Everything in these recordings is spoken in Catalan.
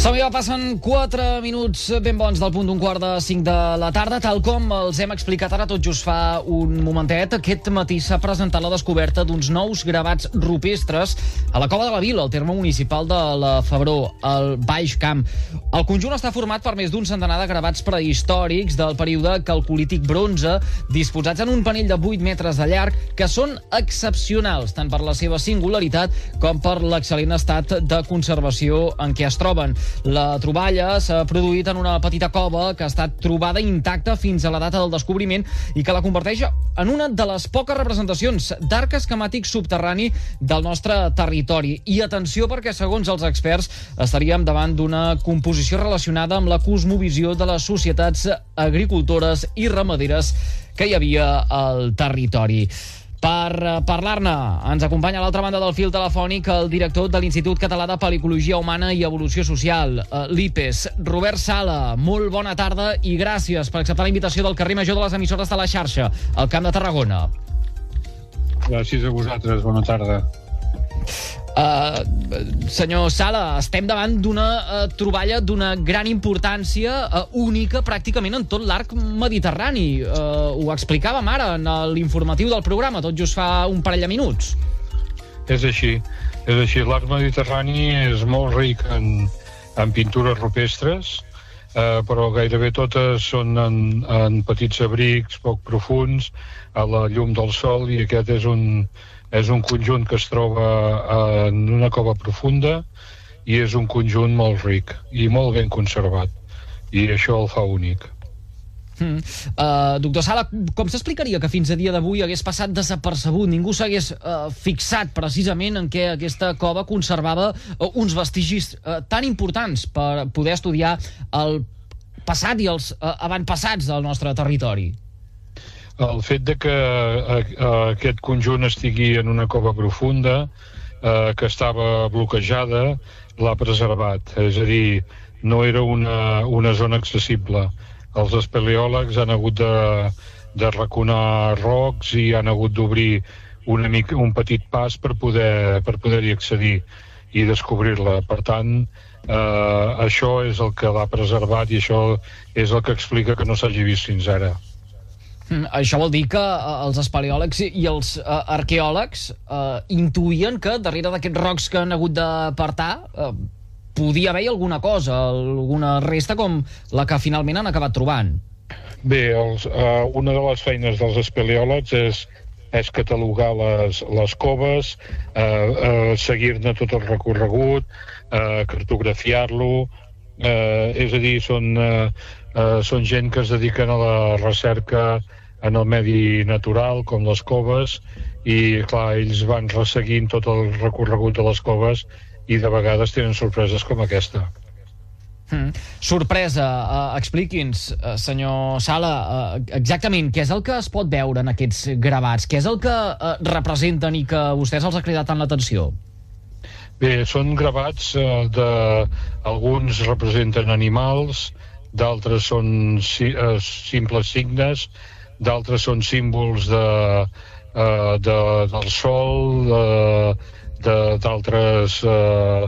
Som ja passen 4 minuts ben bons del punt d'un quart de 5 de la tarda. Tal com els hem explicat ara tot just fa un momentet, aquest matí s'ha presentat la descoberta d'uns nous gravats rupestres a la Cova de la Vila, al terme municipal de la Febró, al Baix Camp. El conjunt està format per més d'un centenar de gravats prehistòrics del període calcolític bronze, disposats en un panell de 8 metres de llarg, que són excepcionals, tant per la seva singularitat com per l'excel·lent estat de conservació en què es troben. La troballa s'ha produït en una petita cova que ha estat trobada intacta fins a la data del descobriment i que la converteix en una de les poques representacions d'arc esquemàtic subterrani del nostre territori. I atenció perquè, segons els experts, estaríem davant d'una composició relacionada amb la cosmovisió de les societats agricultores i ramaderes que hi havia al territori. Per eh, parlar-ne, ens acompanya a l'altra banda del fil telefònic el director de l'Institut Català de Pel·licologia Humana i Evolució Social, eh, l'IPES, Robert Sala. Molt bona tarda i gràcies per acceptar la invitació del carrer major de les emissores de la xarxa, al Camp de Tarragona. Gràcies a vosaltres, bona tarda. Uh, senyor Sala, estem davant d'una uh, troballa d'una gran importància uh, única pràcticament en tot l'arc mediterrani. Uh, ho explicàvem ara en l'informatiu del programa, tot just fa un parell de minuts. És així, és així. L'arc mediterrani és molt ric en, en pintures rupestres, eh, però gairebé totes són en, en petits abrics poc profuns, a la llum del sol, i aquest és un, és un conjunt que es troba en una cova profunda i és un conjunt molt ric i molt ben conservat. I això el fa únic. Mm. Uh, doctor Sala, com s'explicaria que fins a dia d'avui hagués passat desapercebut? Ningú s'hagués uh, fixat precisament en què aquesta cova conservava uh, uns vestigis uh, tan importants per poder estudiar el passat i els uh, avantpassats del nostre territori? el fet de que eh, aquest conjunt estigui en una cova profunda, eh, que estava bloquejada, l'ha preservat. És a dir, no era una, una zona accessible. Els espeleòlegs han hagut de, de raconar rocs i han hagut d'obrir una un petit pas per poder per poder-hi accedir i descobrir-la. Per tant, eh, això és el que l'ha preservat i això és el que explica que no s'hagi vist fins ara. Mm, això vol dir que uh, els espeleòlegs i els uh, arqueòlegs uh, intuïen que darrere d'aquests rocs que han hagut d'apartar uh, podia haver alguna cosa, alguna resta com la que finalment han acabat trobant. Bé, els, uh, una de les feines dels espeleòlegs és és catalogar les, les coves, eh, uh, seguir-ne tot el recorregut, eh, cartografiar-lo, eh, és a dir, són, eh, uh, són gent que es dediquen a la recerca en el medi natural, com les coves, i clar, ells van resseguint tot el recorregut de les coves i de vegades tenen sorpreses com aquesta. Mm. Sorpresa, uh, expliqui'ns, uh, senyor Sala, uh, exactament què és el que es pot veure en aquests gravats? Què és el que uh, representen i que vostès els ha cridat tant l'atenció? Bé, són gravats uh, de... Alguns representen animals, d'altres són si, uh, simples signes, d'altres són símbols de, uh, de, del sol, d'altres uh,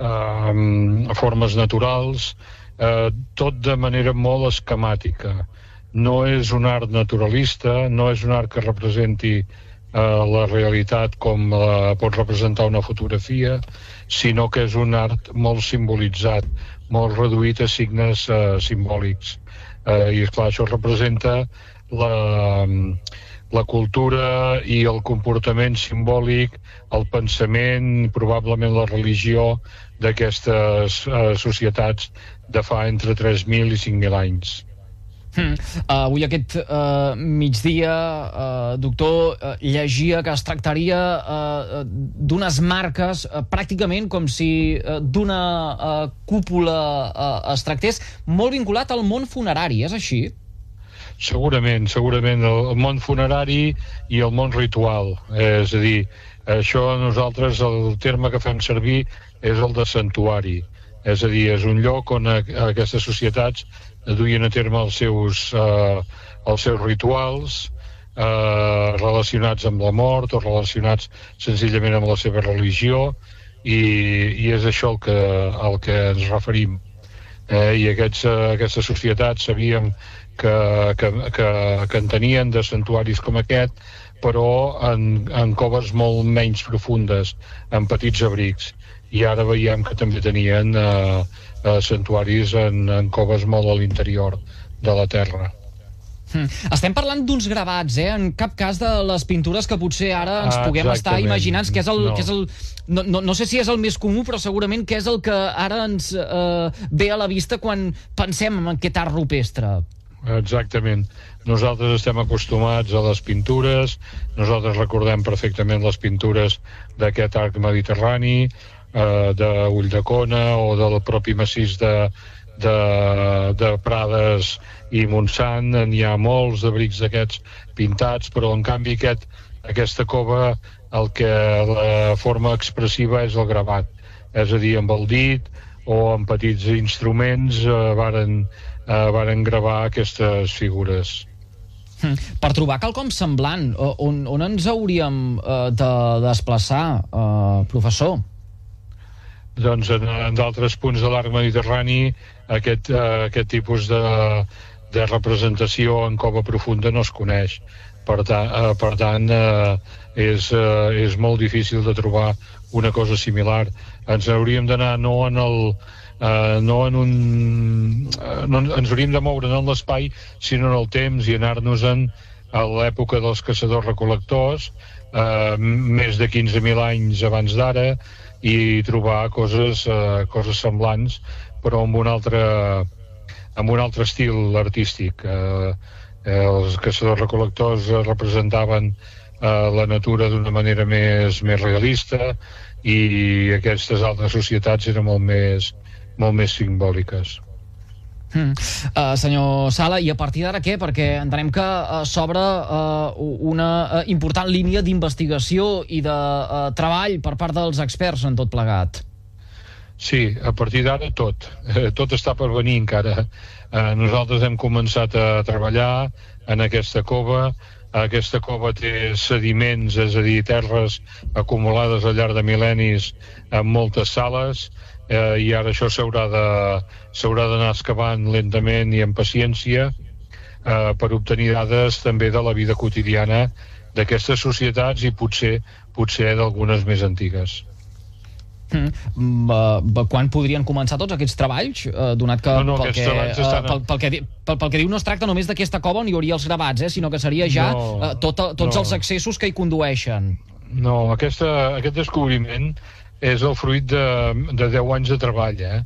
uh, formes naturals, uh, tot de manera molt esquemàtica. No és un art naturalista, no és un art que representi uh, la realitat com la pot representar una fotografia, sinó que és un art molt simbolitzat, molt reduït a signes uh, simbòlics. Uh, I, esclar, això representa la, la cultura i el comportament simbòlic, el pensament, probablement la religió d'aquestes uh, societats de fa entre 3.000 i 5.000 anys. Hmm. Uh, avui aquest uh, migdia, uh, doctor, uh, llegia que es tractaria uh, d'unes marques uh, pràcticament com si uh, d'una uh, cúpula uh, es tractés, molt vinculat al món funerari, és així? Segurament, segurament el, el món funerari i el món ritual. És a dir, això nosaltres, el terme que fem servir és el de santuari. És a dir, és un lloc on a, a aquestes societats duien a terme els seus, eh, els seus rituals eh, relacionats amb la mort o relacionats senzillament amb la seva religió i, i és això el que, el que ens referim. Eh, I aquests, uh, aquestes societats sabíem que, que, que, que en tenien de santuaris com aquest, però en, en coves molt menys profundes, en petits abrics. I ara veiem que també tenien eh, eh, santuaris en, en coves molt a l'interior de la terra. Hmm. Estem parlant d'uns gravats, eh? En cap cas de les pintures que potser ara ens ah, puguem estar imaginant que és el... No. Que és el no, no, no sé si és el més comú, però segurament que és el que ara ens eh, ve a la vista quan pensem en aquest art rupestre. Exactament. Nosaltres estem acostumats a les pintures, nosaltres recordem perfectament les pintures d'aquest arc mediterrani, eh, de Ulldecona o del propi massís de, de, de Prades i Montsant, n'hi ha molts de brics d'aquests pintats, però en canvi aquest, aquesta cova el que la forma expressiva és el gravat, és a dir, amb el dit o amb petits instruments eh, varen, eh, varen gravar aquestes figures. Hmm. Per trobar quelcom semblant, on, on ens hauríem eh, de desplaçar, eh, professor? Doncs en, en d'altres punts de l'arc mediterrani aquest, eh, aquest tipus de, de representació en cova profunda no es coneix. Per, ta, eh, per tant, eh, és, eh, és molt difícil de trobar una cosa similar. Ens hauríem d'anar no en el, eh, no en un... Eh, no, ens hauríem de moure no en l'espai, sinó en el temps i anar-nos-en a l'època dels caçadors-recol·lectors, eh, més de 15.000 anys abans d'ara, i trobar coses, eh, coses semblants, però amb un altre, amb un altre estil artístic. Eh, eh, els caçadors-recol·lectors representaven eh, la natura d'una manera més, més realista i aquestes altres societats eren molt més, molt més simbòliques. Mm. Uh, senyor Sala, i a partir d'ara què? Perquè entenem que uh, s'obre uh, una uh, important línia d'investigació i de uh, treball per part dels experts en tot plegat. Sí, a partir d'ara tot. Eh, tot està per venir encara. Eh, nosaltres hem començat a treballar en aquesta cova. Aquesta cova té sediments, és a dir, terres acumulades al llarg de mil·lennis en moltes sales eh, i ara això s'haurà d'anar excavant lentament i amb paciència eh, per obtenir dades també de la vida quotidiana d'aquestes societats i potser potser d'algunes més antigues. Mm. Uh, quan podrien començar tots aquests treballs? Uh, donat que, no, no, pel, que uh, estan... pel, pel, que, pel, pel que diu no es tracta només d'aquesta cova on hi hauria els gravats, eh, sinó que seria ja no, uh, tot, tots no. els accessos que hi condueixen. No, aquesta, aquest descobriment és el fruit de, de 10 anys de treball. Eh?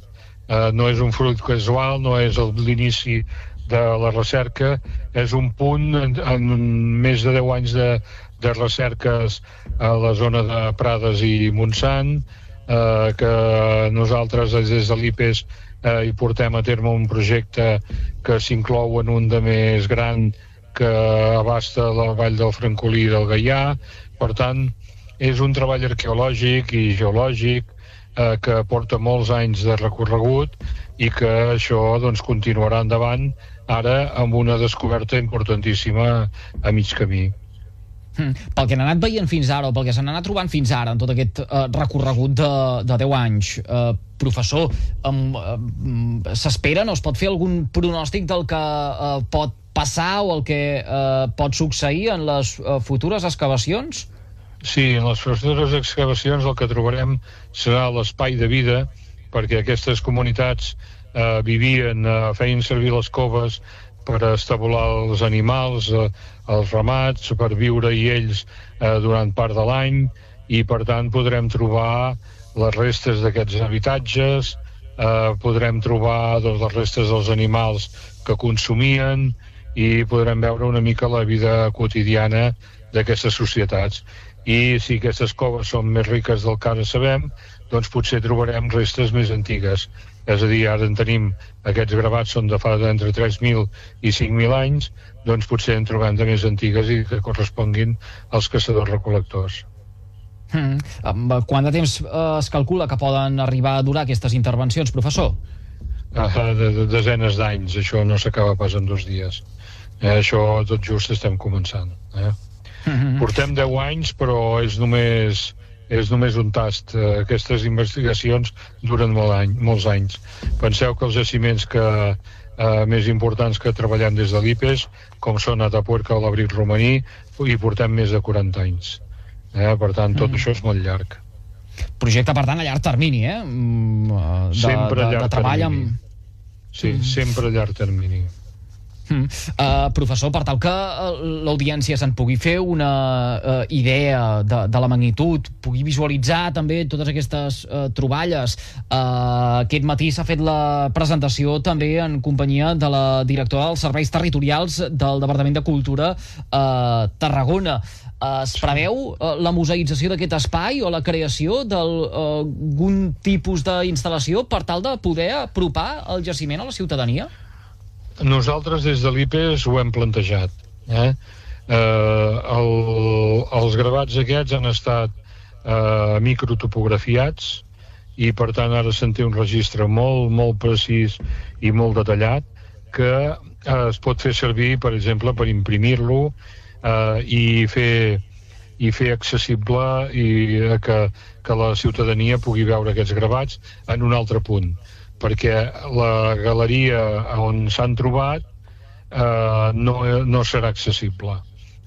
Uh, no és un fruit casual, no és l'inici de la recerca, és un punt en, en més de 10 anys de, de recerques a la zona de Prades i Montsant, eh, que nosaltres des de l'IPES eh, hi portem a terme un projecte que s'inclou en un de més gran que abasta la vall del Francolí i del Gaià. Per tant, és un treball arqueològic i geològic eh, que porta molts anys de recorregut i que això doncs, continuarà endavant ara amb una descoberta importantíssima a mig camí. Hmm. Pel que n'ha anat veient fins ara, o pel que s'han anat trobant fins ara, en tot aquest uh, recorregut de, de 10 anys, uh, professor, uh, s'espera, no es pot fer algun pronòstic del que uh, pot passar o el que uh, pot succeir en les uh, futures excavacions? Sí, en les futures excavacions el que trobarem serà l'espai de vida, perquè aquestes comunitats eh, vivien, eh, feien servir les coves per estabular els animals, eh, els ramats, per viure i ells eh, durant part de l'any, i per tant podrem trobar les restes d'aquests habitatges, eh, podrem trobar doncs, les restes dels animals que consumien i podrem veure una mica la vida quotidiana d'aquestes societats i si aquestes coves són més riques del que ara sabem, doncs potser trobarem restes més antigues. És a dir, ara en tenim aquests gravats són de fa d'entre 3.000 i 5.000 anys, doncs potser en trobem de més antigues i que corresponguin als caçadors-recolectors. Hmm. Quant de temps eh, es calcula que poden arribar a durar aquestes intervencions, professor? Ah, de, de desenes d'anys, això no s'acaba pas en dos dies. Eh, això tot just estem començant. Eh? -hmm. Portem 10 anys, però és només, és només un tast. Eh, aquestes investigacions duren molt any, molts anys. Penseu que els jaciments que, eh, més importants que treballem des de l'IPES, com són Atapuerca o l'Abric romaní, hi portem més de 40 anys. Eh? Per tant, tot mm. això és molt llarg. Projecte, per tant, a llarg termini, eh? Mm, de, sempre de, de, de treball termini. amb... Sí, mm. sempre a llarg termini. Mm. Uh, professor, per tal que uh, l'audiència se'n pugui fer una uh, idea de, de la magnitud, pugui visualitzar també totes aquestes uh, troballes, uh, aquest matí s'ha fet la presentació també en companyia de la directora dels serveis territorials del Departament de Cultura uh, Tarragona. Uh, es preveu uh, la museïtzació d'aquest espai o la creació d'algun tipus d'instal·lació per tal de poder apropar el jaciment a la ciutadania? Nosaltres des de l'IPES ho hem plantejat. Eh? Eh, el, els gravats aquests han estat eh, microtopografiats i per tant ara se'n té un registre molt, molt precís i molt detallat que eh, es pot fer servir, per exemple, per imprimir-lo eh, i fer i fer accessible i eh, que, que la ciutadania pugui veure aquests gravats en un altre punt perquè la galeria on s'han trobat eh, no, no serà accessible.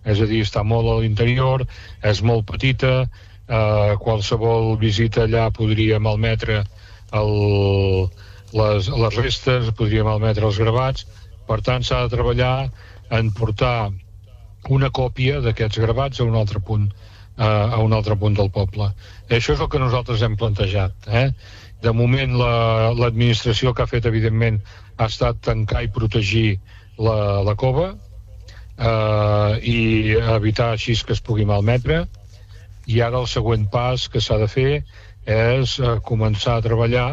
És a dir, està molt a l'interior, és molt petita, eh, qualsevol visita allà podria malmetre el, les, les restes, podria malmetre els gravats, per tant s'ha de treballar en portar una còpia d'aquests gravats a un altre punt eh, a un altre punt del poble. Això és el que nosaltres hem plantejat. Eh? De moment l'administració la, que ha fet, evidentment, ha estat tancar i protegir la, la cova eh, i evitar així que es pugui malmetre. I ara el següent pas que s'ha de fer és eh, començar a treballar,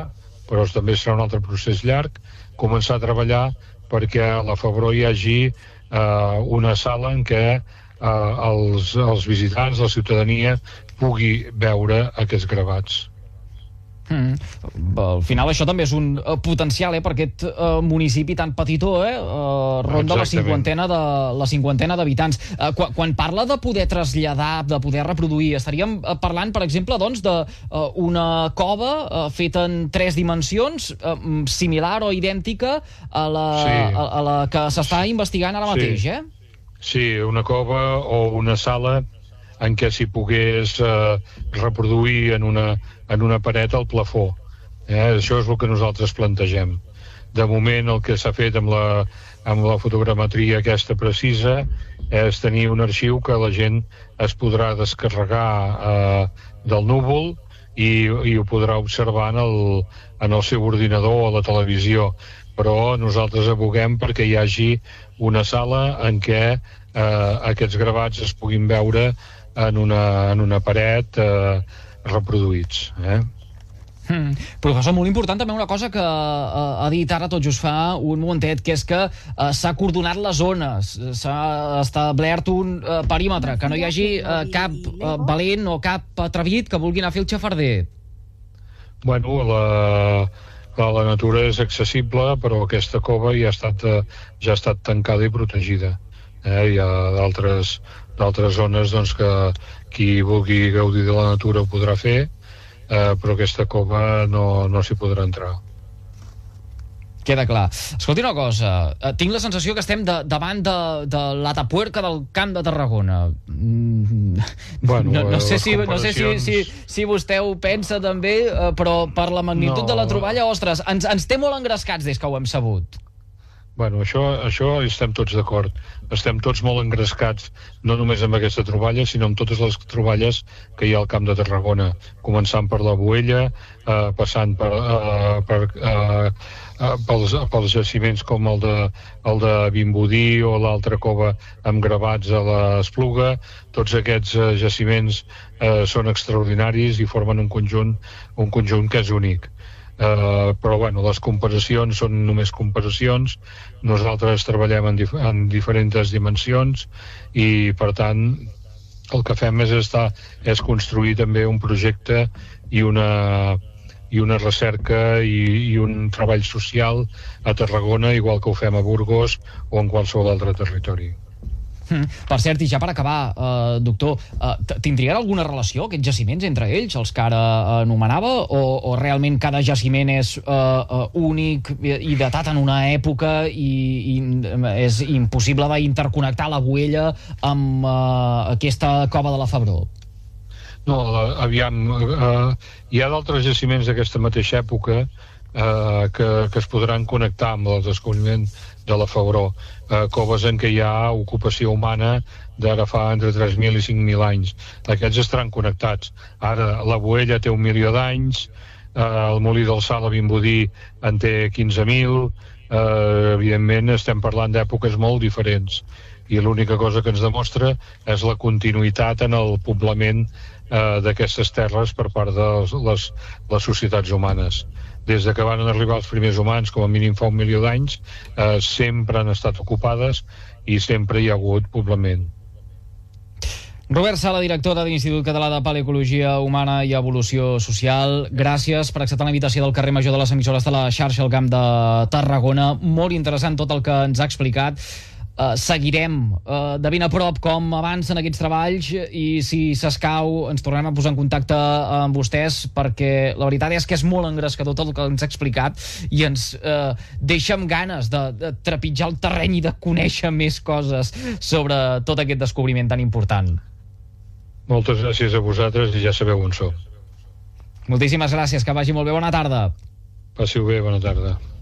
però també serà un altre procés llarg, començar a treballar perquè a la Febró hi hagi eh, una sala en què eh, els, els visitants, la ciutadania, pugui veure aquests gravats. Mm. Al final això també és un uh, potencial eh, per aquest uh, municipi tan petitó, eh? Uh, ronda Exactament. la cinquantena de la cinquantena d'habitants. Uh, quan, quan parla de poder traslladar, de poder reproduir, estaríem uh, parlant, per exemple, doncs, de uh, una cova uh, feta en tres dimensions, uh, similar o idèntica a la, sí. a, a la que s'està investigant ara mateix, sí. eh? Sí, una cova o una sala en què s'hi pogués eh, reproduir en una, en una paret al plafó. Eh? Això és el que nosaltres plantegem. De moment el que s'ha fet amb la, amb la fotogrametria aquesta precisa és tenir un arxiu que la gent es podrà descarregar eh, del núvol i, i ho podrà observar en el, en el seu ordinador o a la televisió però nosaltres aboguem perquè hi hagi una sala en què eh, aquests gravats es puguin veure en una, en una paret eh, reproduïts. Eh? Hmm. Professor, molt important també una cosa que uh, ha dit ara tot just fa un momentet, que és que uh, s'ha coordonat les zones, s'ha establert un uh, perímetre, que no hi hagi uh, cap uh, valent o cap atrevit que vulgui anar a fer el xafarder. Bueno, la, la, la natura és accessible, però aquesta cova ja ha estat, ja ha estat tancada i protegida. Eh? Hi ha d'altres d'altres zones doncs, que qui vulgui gaudir de la natura ho podrà fer, eh, però aquesta cova no, no s'hi podrà entrar. Queda clar. Escolti una cosa, eh, tinc la sensació que estem de, davant de, de l'Atapuerca del Camp de Tarragona. Mm, bueno, no, no sé, si, no sé si, si, si vostè ho pensa també, eh, però per la magnitud no. de la troballa, ostres, ens, ens té molt engrescats des que ho hem sabut. Bueno, això, això estem tots d'acord. Estem tots molt engrescats, no només amb aquesta troballa, sinó amb totes les troballes que hi ha al Camp de Tarragona, començant per la Boella, eh, passant per, eh, per, eh, eh, pels, pels jaciments com el de, el de Vimbodí o l'altra cova amb gravats a l'Espluga. Tots aquests eh, jaciments eh, són extraordinaris i formen un conjunt, un conjunt que és únic eh, però bueno, les comparacions són només comparacions, nosaltres treballem en, dif en diferents dimensions i per tant el que fem és, estar, és construir també un projecte i una, i una recerca i, i un treball social a Tarragona, igual que ho fem a Burgos o en qualsevol altre territori. Mm. Per cert, i ja per acabar, uh, doctor, uh, tindrien alguna relació aquests jaciments entre ells, els que ara anomenava, o, o realment cada jaciment és uh, uh, únic i datat en una època i, i és impossible d'interconnectar la Boella amb uh, aquesta cova de la Febró? No, aviam, uh, hi ha d'altres jaciments d'aquesta mateixa època eh, que, que es podran connectar amb el descobriment de la Febró. Eh, coves en què hi ha ocupació humana d'ara fa entre 3.000 i 5.000 anys. Aquests estaran connectats. Ara, la Boella té un milió d'anys, eh, el Molí del Sal a Vimbodí en té 15.000, eh, evidentment estem parlant d'èpoques molt diferents i l'única cosa que ens demostra és la continuïtat en el poblament eh, d'aquestes terres per part de les, les societats humanes des de que van arribar els primers humans, com a mínim fa un milió d'anys, eh, sempre han estat ocupades i sempre hi ha hagut poblament. Robert Sala, director de l'Institut Català de Paleocologia Humana i Evolució Social, gràcies per acceptar la invitació del carrer Major de les emissores de la xarxa al Camp de Tarragona. Molt interessant tot el que ens ha explicat Uh, seguirem uh, de ben a prop com avancen aquests treballs i si s'escau ens tornarem a posar en contacte amb vostès perquè la veritat és que és molt engrescador tot el que ens ha explicat i ens uh, deixa amb ganes de, de trepitjar el terreny i de conèixer més coses sobre tot aquest descobriment tan important. Moltes gràcies a vosaltres i ja sabeu on sou. Moltíssimes gràcies, que vagi molt bé, bona tarda. Passiu bé, bona tarda.